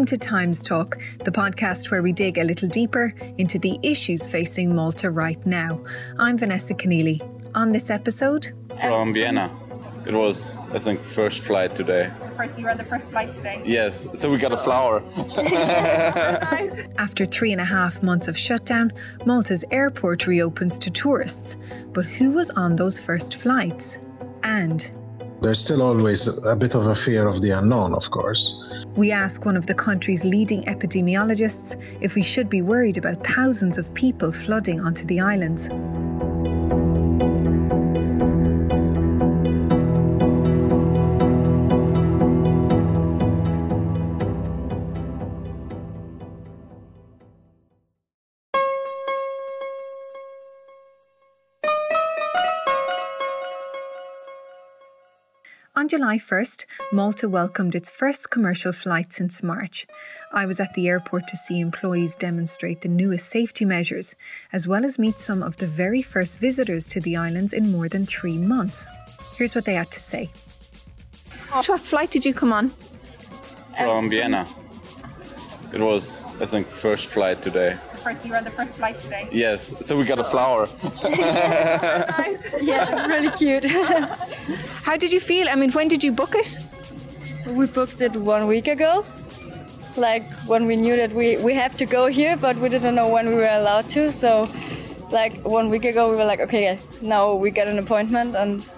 Welcome to Times Talk, the podcast where we dig a little deeper into the issues facing Malta right now. I'm Vanessa Keneally. On this episode, from Vienna. It was, I think, the first flight today. First, you were on the first flight today. Yes, so we got a flower. After three and a half months of shutdown, Malta's airport reopens to tourists. But who was on those first flights? And there's still always a bit of a fear of the unknown, of course. We ask one of the country's leading epidemiologists if we should be worried about thousands of people flooding onto the islands. July 1st, Malta welcomed its first commercial flight since March. I was at the airport to see employees demonstrate the newest safety measures, as well as meet some of the very first visitors to the islands in more than three months. Here's what they had to say. What flight did you come on? From Vienna. It was, I think, first flight today first you were on the first flight today. Yes, so we got a flower. yeah, really cute. How did you feel? I mean, when did you book it? We booked it one week ago. Like when we knew that we, we have to go here, but we didn't know when we were allowed to. So, like one week ago, we were like, okay, now we get an appointment and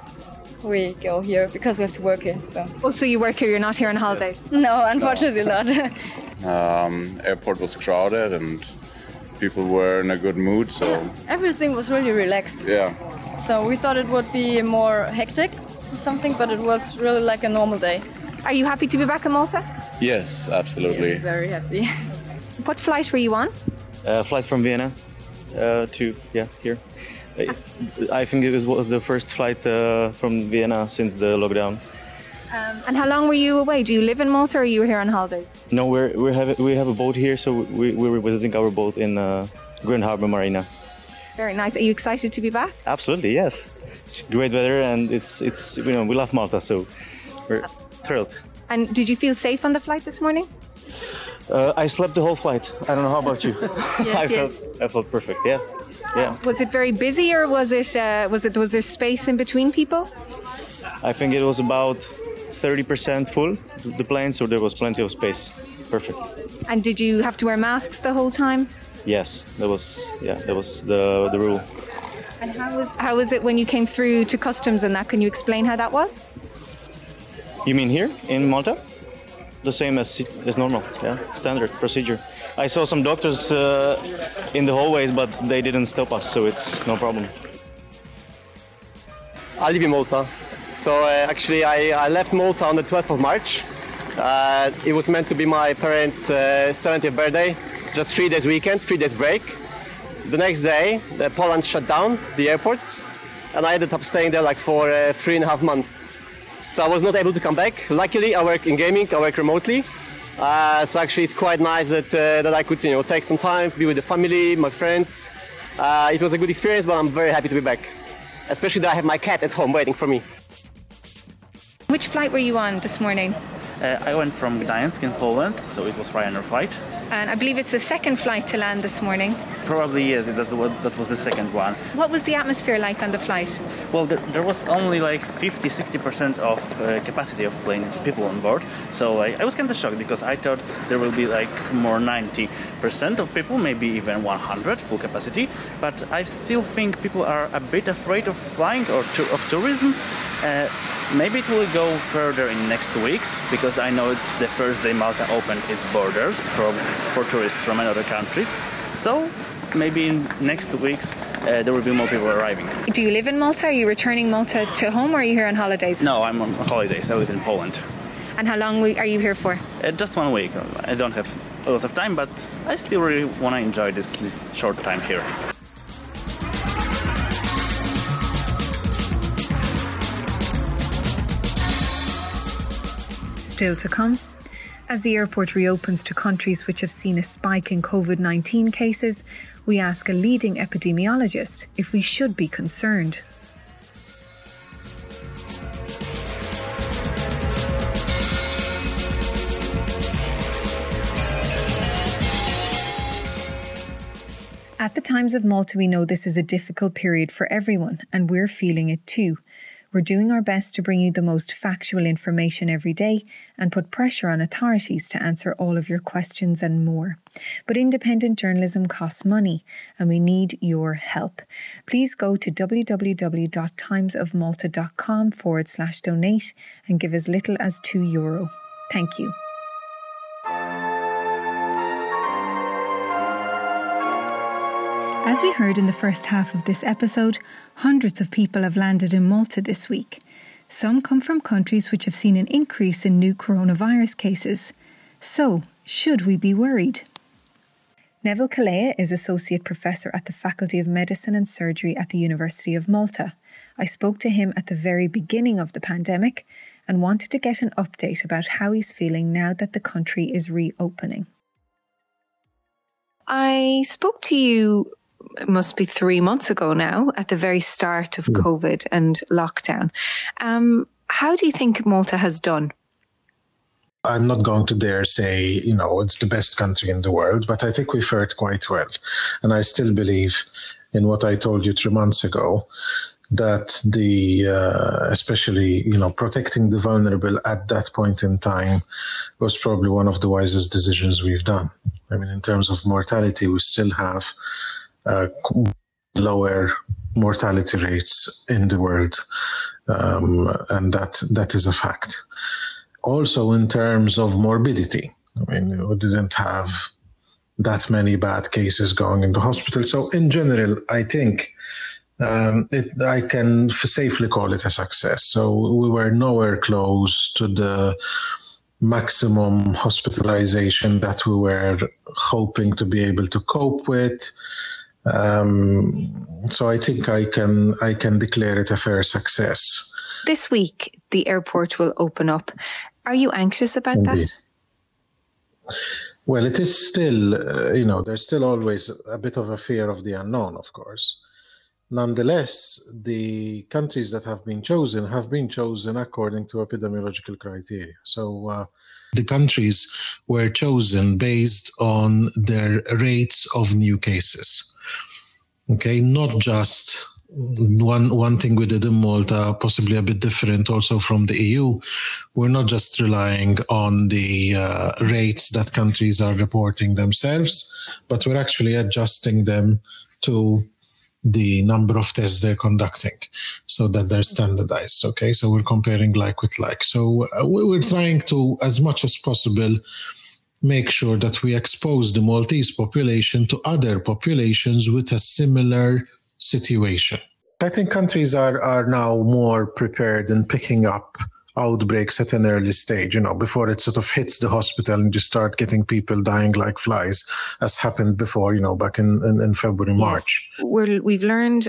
we go here because we have to work here. So. Oh, so you work here? You're not here on holidays? No, unfortunately no. not. um, airport was crowded and people were in a good mood. So yeah, everything was really relaxed. Yeah. So we thought it would be more hectic or something, but it was really like a normal day. Are you happy to be back in Malta? Yes, absolutely. Yes, very happy. what flight were you on? Uh, flight from Vienna uh, to yeah here. I think it was, was the first flight uh, from Vienna since the lockdown. Um, and how long were you away? Do you live in Malta or are you here on holidays? No, we're, we have we have a boat here, so we, we're visiting our boat in uh, Grand Harbor Marina. Very nice. Are you excited to be back? Absolutely, yes. It's great weather, and it's it's you know we love Malta, so we're thrilled. And did you feel safe on the flight this morning? Uh, I slept the whole flight. I don't know how about you. yes, I yes. felt I felt perfect. Yeah, yeah. Was it very busy, or was it uh, was it was there space in between people? I think it was about 30% full, the plane, so there was plenty of space. Perfect. And did you have to wear masks the whole time? Yes, that was yeah, that was the the rule. And how was how was it when you came through to customs and that? Can you explain how that was? You mean here in Malta? The same as as normal, yeah, standard procedure. I saw some doctors uh, in the hallways, but they didn't stop us, so it's no problem. I live in Malta. So uh, actually, I, I, left Malta on the 12th of March. Uh, it was meant to be my parents' uh, 70th birthday, just three days weekend, three days break. The next day, the Poland shut down the airports, and I ended up staying there like for uh, three and a half months. So I was not able to come back. Luckily, I work in gaming, I work remotely. Uh, so actually, it's quite nice that uh, that I could, you know, take some time, be with the family, my friends. it was a good experience, but I'm very happy to be back. Especially that I have my cat at home waiting for me. Which flight were you on this morning? Uh, I went from Gdańsk in Poland, so it was Ryanair flight. And I believe it's the second flight to land this morning. Probably yes, that, that was the second one. What was the atmosphere like on the flight? Well, there, there was only like 50 60% of uh, capacity of plane people on board. So I, I was kind of shocked because I thought there will be like more 90% of people, maybe even 100 full capacity. But I still think people are a bit afraid of flying or to, of tourism. Uh, maybe it will go further in next weeks because I know it's the first day Malta opened its borders from, for tourists from other countries. So maybe in next weeks uh, there will be more people arriving. Do you live in Malta? Are you returning Malta to home or are you here on holidays? No, I'm on holidays. I live in Poland. And how long are you here for? Uh, just one week. I don't have a lot of time, but I still really want to enjoy this, this short time here. still to come. As the airport reopens to countries which have seen a spike in COVID 19 cases, we ask a leading epidemiologist if we should be concerned. At the Times of Malta, we know this is a difficult period for everyone, and we're feeling it too. We're doing our best to bring you the most factual information every day and put pressure on authorities to answer all of your questions and more. But independent journalism costs money and we need your help. Please go to www.timesofmalta.com forward slash donate and give as little as two euro. Thank you. As we heard in the first half of this episode, hundreds of people have landed in Malta this week. Some come from countries which have seen an increase in new coronavirus cases. So, should we be worried? Neville Calleja is Associate Professor at the Faculty of Medicine and Surgery at the University of Malta. I spoke to him at the very beginning of the pandemic and wanted to get an update about how he's feeling now that the country is reopening. I spoke to you it must be three months ago now, at the very start of COVID and lockdown. Um, how do you think Malta has done? I'm not going to dare say, you know, it's the best country in the world, but I think we fared quite well. And I still believe in what I told you three months ago that the, uh, especially, you know, protecting the vulnerable at that point in time was probably one of the wisest decisions we've done. I mean, in terms of mortality, we still have uh, lower mortality rates in the world, um, and that that is a fact. Also, in terms of morbidity, I mean, we didn't have that many bad cases going into hospital. So, in general, I think um, it, I can safely call it a success. So, we were nowhere close to the maximum hospitalization that we were hoping to be able to cope with. Um, so I think I can I can declare it a fair success. This week, the airport will open up. Are you anxious about Indeed. that? Well, it is still, uh, you know, there's still always a bit of a fear of the unknown, of course. Nonetheless, the countries that have been chosen have been chosen according to epidemiological criteria. So uh, the countries were chosen based on their rates of new cases. Okay, not just one one thing we did in Malta, possibly a bit different also from the EU. We're not just relying on the uh, rates that countries are reporting themselves, but we're actually adjusting them to the number of tests they're conducting so that they're standardized okay so we're comparing like with like so uh, we're trying to as much as possible make sure that we expose the Maltese population to other populations with a similar situation. I think countries are, are now more prepared in picking up outbreaks at an early stage, you know, before it sort of hits the hospital and you start getting people dying like flies, as happened before, you know, back in, in, in February, March. Yes. We're, we've learned,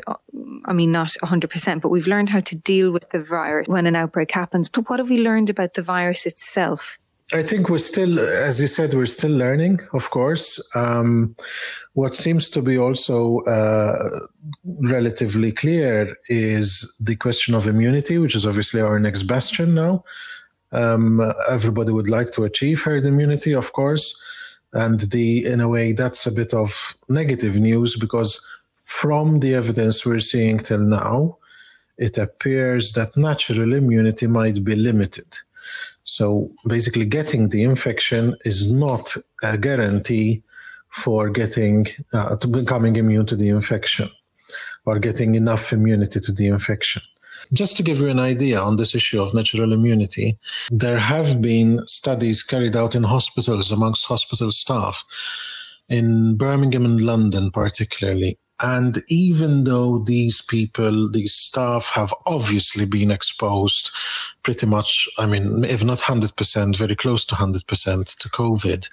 I mean, not 100%, but we've learned how to deal with the virus when an outbreak happens. But what have we learned about the virus itself? I think we're still, as you said, we're still learning, of course. Um, what seems to be also uh, relatively clear is the question of immunity, which is obviously our next bastion now. Um, everybody would like to achieve herd immunity, of course. And the, in a way, that's a bit of negative news because from the evidence we're seeing till now, it appears that natural immunity might be limited. So basically, getting the infection is not a guarantee for getting uh, to becoming immune to the infection or getting enough immunity to the infection. Just to give you an idea on this issue of natural immunity, there have been studies carried out in hospitals amongst hospital staff in Birmingham and London, particularly, and even though these people, these staff have obviously been exposed pretty much, I mean, if not 100%, very close to 100% to COVID,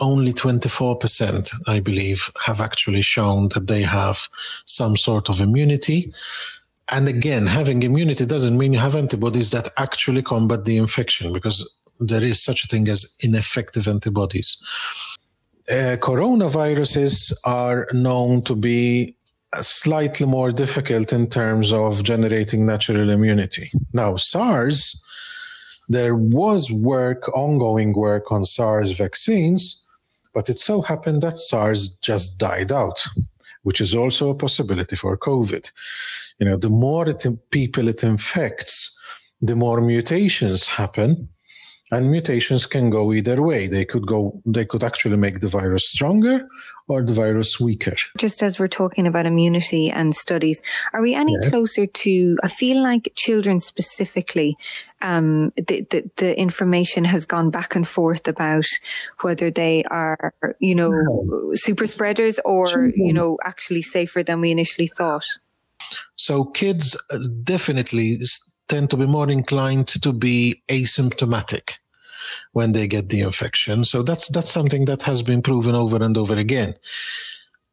only 24%, I believe, have actually shown that they have some sort of immunity. And again, having immunity doesn't mean you have antibodies that actually combat the infection because there is such a thing as ineffective antibodies uh, coronaviruses are known to be slightly more difficult in terms of generating natural immunity. Now, SARS, there was work, ongoing work on SARS vaccines, but it so happened that SARS just died out. which is also a possibility for COVID. You know, the more it, people it infects, the more mutations happen and mutations can go either way they could go they could actually make the virus stronger or the virus weaker just as we're talking about immunity and studies are we any yeah. closer to i feel like children specifically um, the, the, the information has gone back and forth about whether they are you know no. super spreaders or children. you know actually safer than we initially thought so kids uh, definitely tend to be more inclined to be asymptomatic when they get the infection. So that's that's something that has been proven over and over again.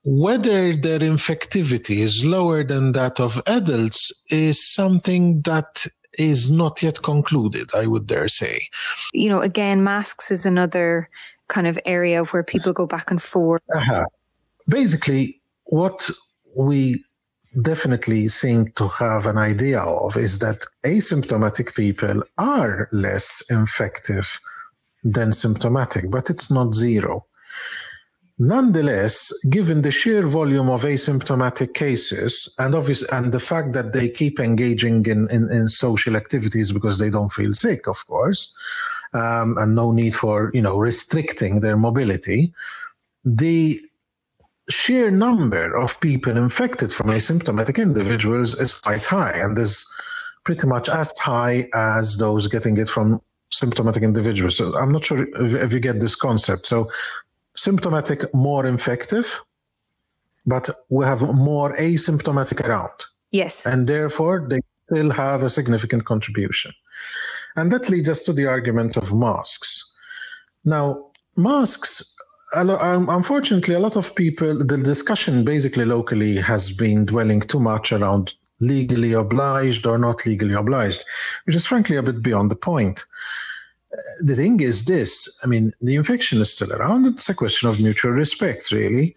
Whether their infectivity is lower than that of adults is something that is not yet concluded, I would dare say. You know, again, masks is another kind of area where people go back and forth. Uh-huh. Basically, what we definitely seem to have an idea of is that asymptomatic people are less infective than symptomatic, but it's not zero. Nonetheless, given the sheer volume of asymptomatic cases and obvious, and the fact that they keep engaging in, in, in social activities because they don't feel sick, of course, um, and no need for you know restricting their mobility, the sheer number of people infected from asymptomatic individuals is quite high and is pretty much as high as those getting it from symptomatic individuals. So I'm not sure if you get this concept. So symptomatic more infective, but we have more asymptomatic around. Yes. And therefore they still have a significant contribution. And that leads us to the argument of masks. Now, masks unfortunately, a lot of people, the discussion basically locally has been dwelling too much around legally obliged or not legally obliged, which is frankly a bit beyond the point. Uh, the thing is this I mean, the infection is still around. It's a question of mutual respect, really.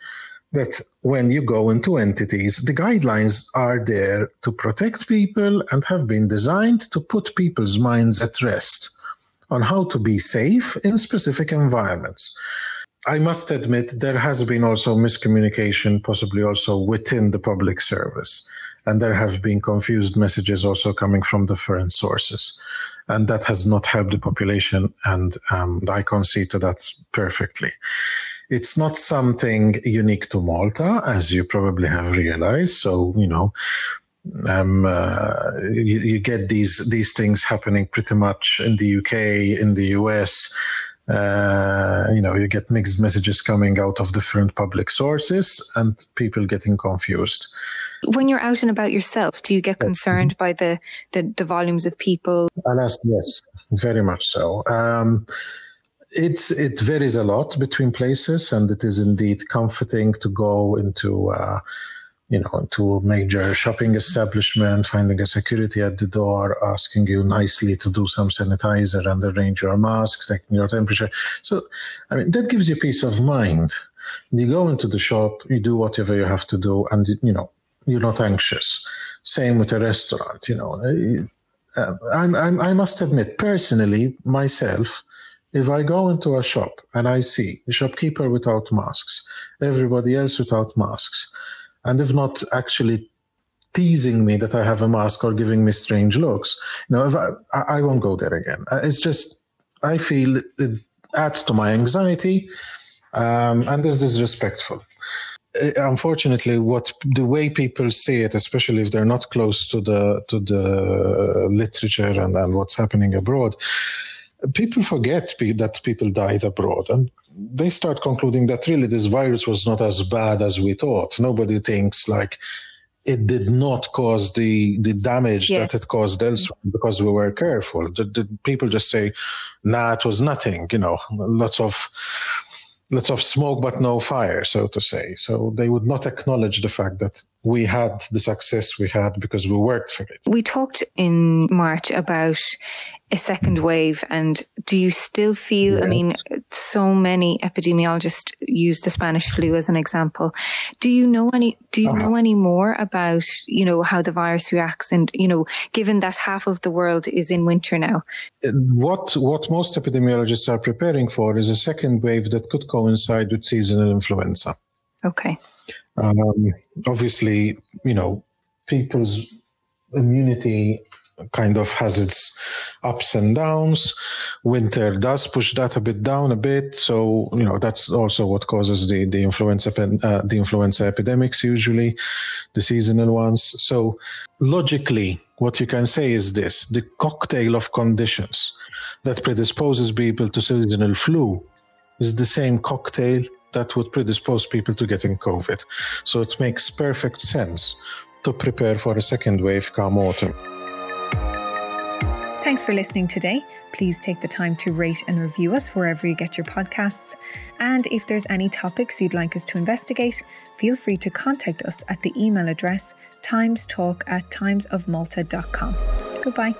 That when you go into entities, the guidelines are there to protect people and have been designed to put people's minds at rest on how to be safe in specific environments. I must admit there has been also miscommunication, possibly also within the public service. And there have been confused messages also coming from different sources. And that has not helped the population. And um, I concede to that perfectly. It's not something unique to Malta, as you probably have realized. So, you know, um, uh, you, you, get these these things happening pretty much in the UK, in the US, uh, you know, you get mixed messages coming out of different public sources and people getting confused. When you're out and about yourself, do you get concerned by the, the, the volumes of people? Alas, yes, very much so. Um, it's it varies a lot between places, and it is indeed comforting to go into uh, you know, to a major shopping establishment, finding a security at the door, asking you nicely to do some sanitizer and arrange your mask, taking your temperature. So, I mean, that gives you peace of mind. You go into the shop, you do whatever you have to do, and, you know, you're not anxious. Same with a restaurant, you know. Uh, I'm, I'm, I must admit, personally, myself, if I go into a shop and I see a shopkeeper without masks, everybody else without masks, and if not actually teasing me that I have a mask or giving me strange looks, you know, if I, I won't go there again. Uh, it's just, I feel it adds to my anxiety um, and is disrespectful. Uh, unfortunately, what the way people see it, especially if they're not close to the to the literature and, and what's happening abroad, people forget that people died abroad and they start concluding that really this virus was not as bad as we thought. Nobody thinks like it did not cause the the damage yeah. that it caused elsewhere because we were careful. The, the people just say, "Nah, it was nothing." You know, lots of lots of smoke but no fire, so to say. So they would not acknowledge the fact that we had the success we had because we worked for it. We talked in March about a second wave, and do you still feel? Yes. I mean, so many epidemiologists use the Spanish flu as an example. Do you know any? Do you uh-huh. know any more about you know how the virus reacts, and you know, given that half of the world is in winter now? What what most epidemiologists are preparing for is a second wave that could coincide with seasonal influenza. Okay. Um, obviously, you know, people's immunity kind of has its ups and downs. Winter does push that a bit down a bit, so you know that's also what causes the the influenza uh, the influenza epidemics usually, the seasonal ones. So logically, what you can say is this: the cocktail of conditions that predisposes people to seasonal flu is the same cocktail that would predispose people to getting COVID. So it makes perfect sense to prepare for a second wave come autumn. Thanks for listening today. Please take the time to rate and review us wherever you get your podcasts. And if there's any topics you'd like us to investigate, feel free to contact us at the email address timestalk at timesofmalta.com. Goodbye.